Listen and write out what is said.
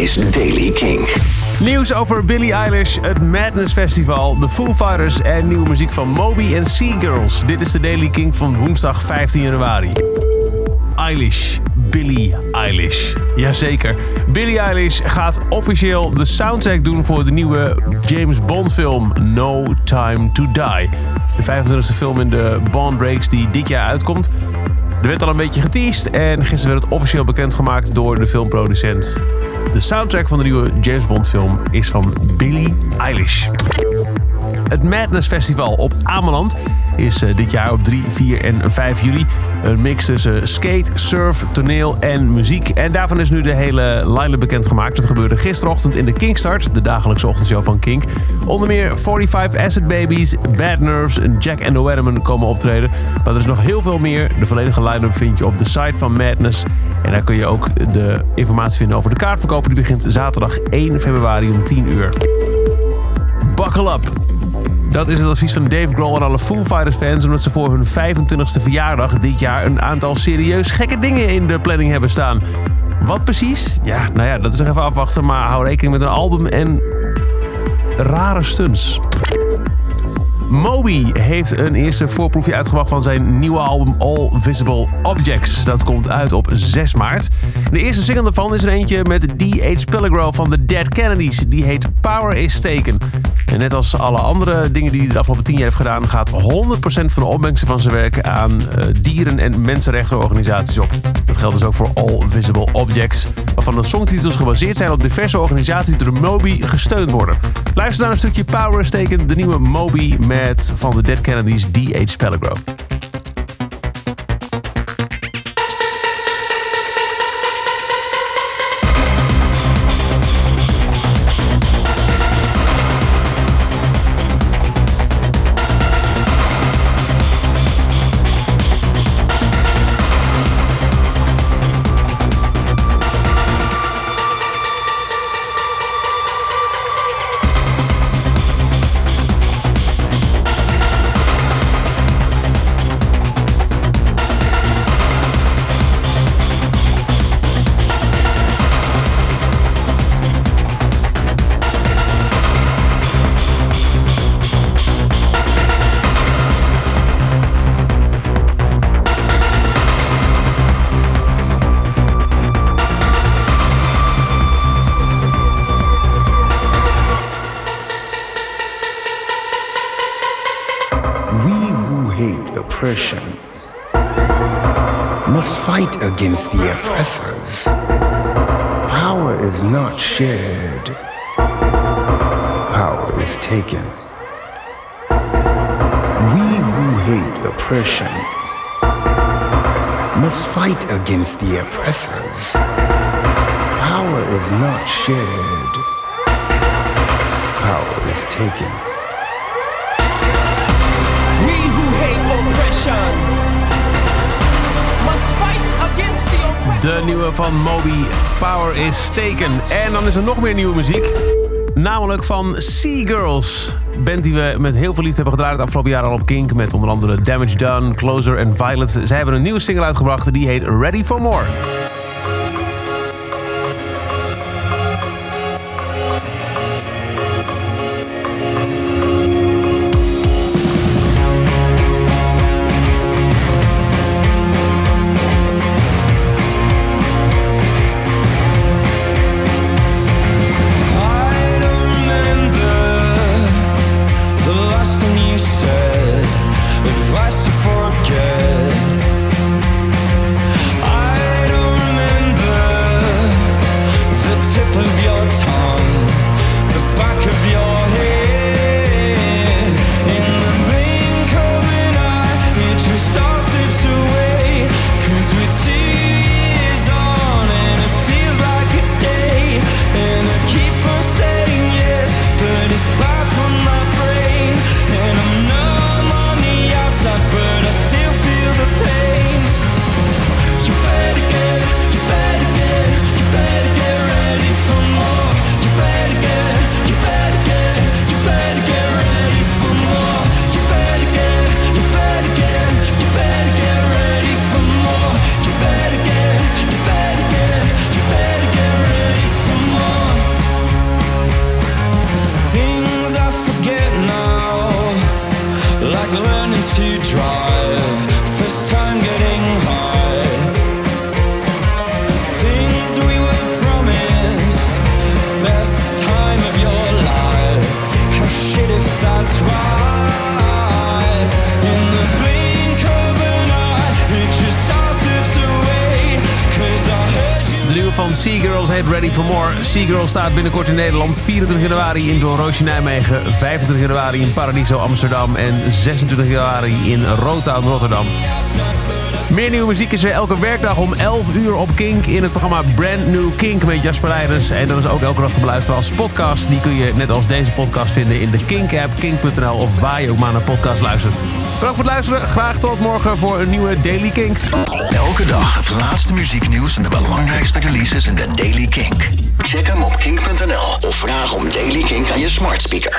is Daily King. Nieuws over Billie Eilish, het Madness Festival, de Foo Fighters en nieuwe muziek van Moby en Sea Girls. Dit is de Daily King van woensdag 15 januari. Eilish, Billie Eilish. Jazeker. Billie Eilish gaat officieel de soundtrack doen voor de nieuwe James Bond film No Time to Die. De 25e film in de Bond Breaks die dit jaar uitkomt. Er werd al een beetje geteased en gisteren werd het officieel bekendgemaakt door de filmproducent. De soundtrack van de nieuwe James Bond film is van Billie Eilish. Het Madness Festival op Ameland is eh, dit jaar op 3, 4 en 5 juli. Een mix tussen skate, surf, toneel en muziek. En daarvan is nu de hele line-up bekendgemaakt. Dat gebeurde gisterochtend in de Kinkstart, de dagelijkse ochtendshow van Kink. Onder meer 45 Acid Babies, Bad Nerves en Jack and the Weatherman komen optreden. Maar er is nog heel veel meer. De volledige line-up vind je op de site van Madness. En daar kun je ook de informatie vinden over de kaartverkoop. Die begint zaterdag 1 februari om 10 uur. Buckle up! Dat is het advies van Dave Grohl en alle Foo Fighters fans... omdat ze voor hun 25e verjaardag dit jaar een aantal serieus gekke dingen in de planning hebben staan. Wat precies? Ja, nou ja, dat is nog even afwachten, maar hou rekening met een album en rare stunts. Moby heeft een eerste voorproefje uitgebracht van zijn nieuwe album All Visible Objects. Dat komt uit op 6 maart. De eerste single daarvan is er eentje met D.H. Pellegro van The Dead Kennedys. Die heet Power is Taken. En net als alle andere dingen die hij de afgelopen 10 jaar heeft gedaan, gaat 100% van de opbrengsten van zijn werk aan uh, dieren- en mensenrechtenorganisaties op. Geldt dus ook voor All Visible Objects, waarvan de songtitels gebaseerd zijn op diverse organisaties die door Moby gesteund worden. Luister naar een stukje Power is Taken, de nieuwe Moby met van de Dead Kennedys D.H. Pellegro. Oppression must fight against the oppressors. Power is not shared, power is taken. We who hate oppression must fight against the oppressors. Power is not shared, power is taken. De nieuwe van Moby, Power is Taken. En dan is er nog meer nieuwe muziek. Namelijk van Sea Girls. Band die we met heel veel liefde hebben gedraaid het afgelopen jaar al op Kink. Met onder andere Damage Done, Closer en Violet. Zij hebben een nieuwe single uitgebracht die heet Ready for More. drive. First time. Van Seagirls heet Ready for More. Seagirls staat binnenkort in Nederland. 24 januari in Doornroosje Nijmegen. 25 januari in Paradiso Amsterdam. En 26 januari in Rotown Rotterdam. Meer nieuwe muziek is er elke werkdag om 11 uur op Kink in het programma Brand New Kink met Jasper Leidens. En dat is ook elke dag te beluisteren als podcast. Die kun je net als deze podcast vinden in de Kink-app, kink.nl of waar je ook maar naar podcast luistert. Bedankt voor het luisteren. Graag tot morgen voor een nieuwe Daily Kink. Elke dag het laatste muzieknieuws en de belangrijkste releases in de Daily Kink. Check hem op kink.nl of vraag om Daily Kink aan je smart speaker.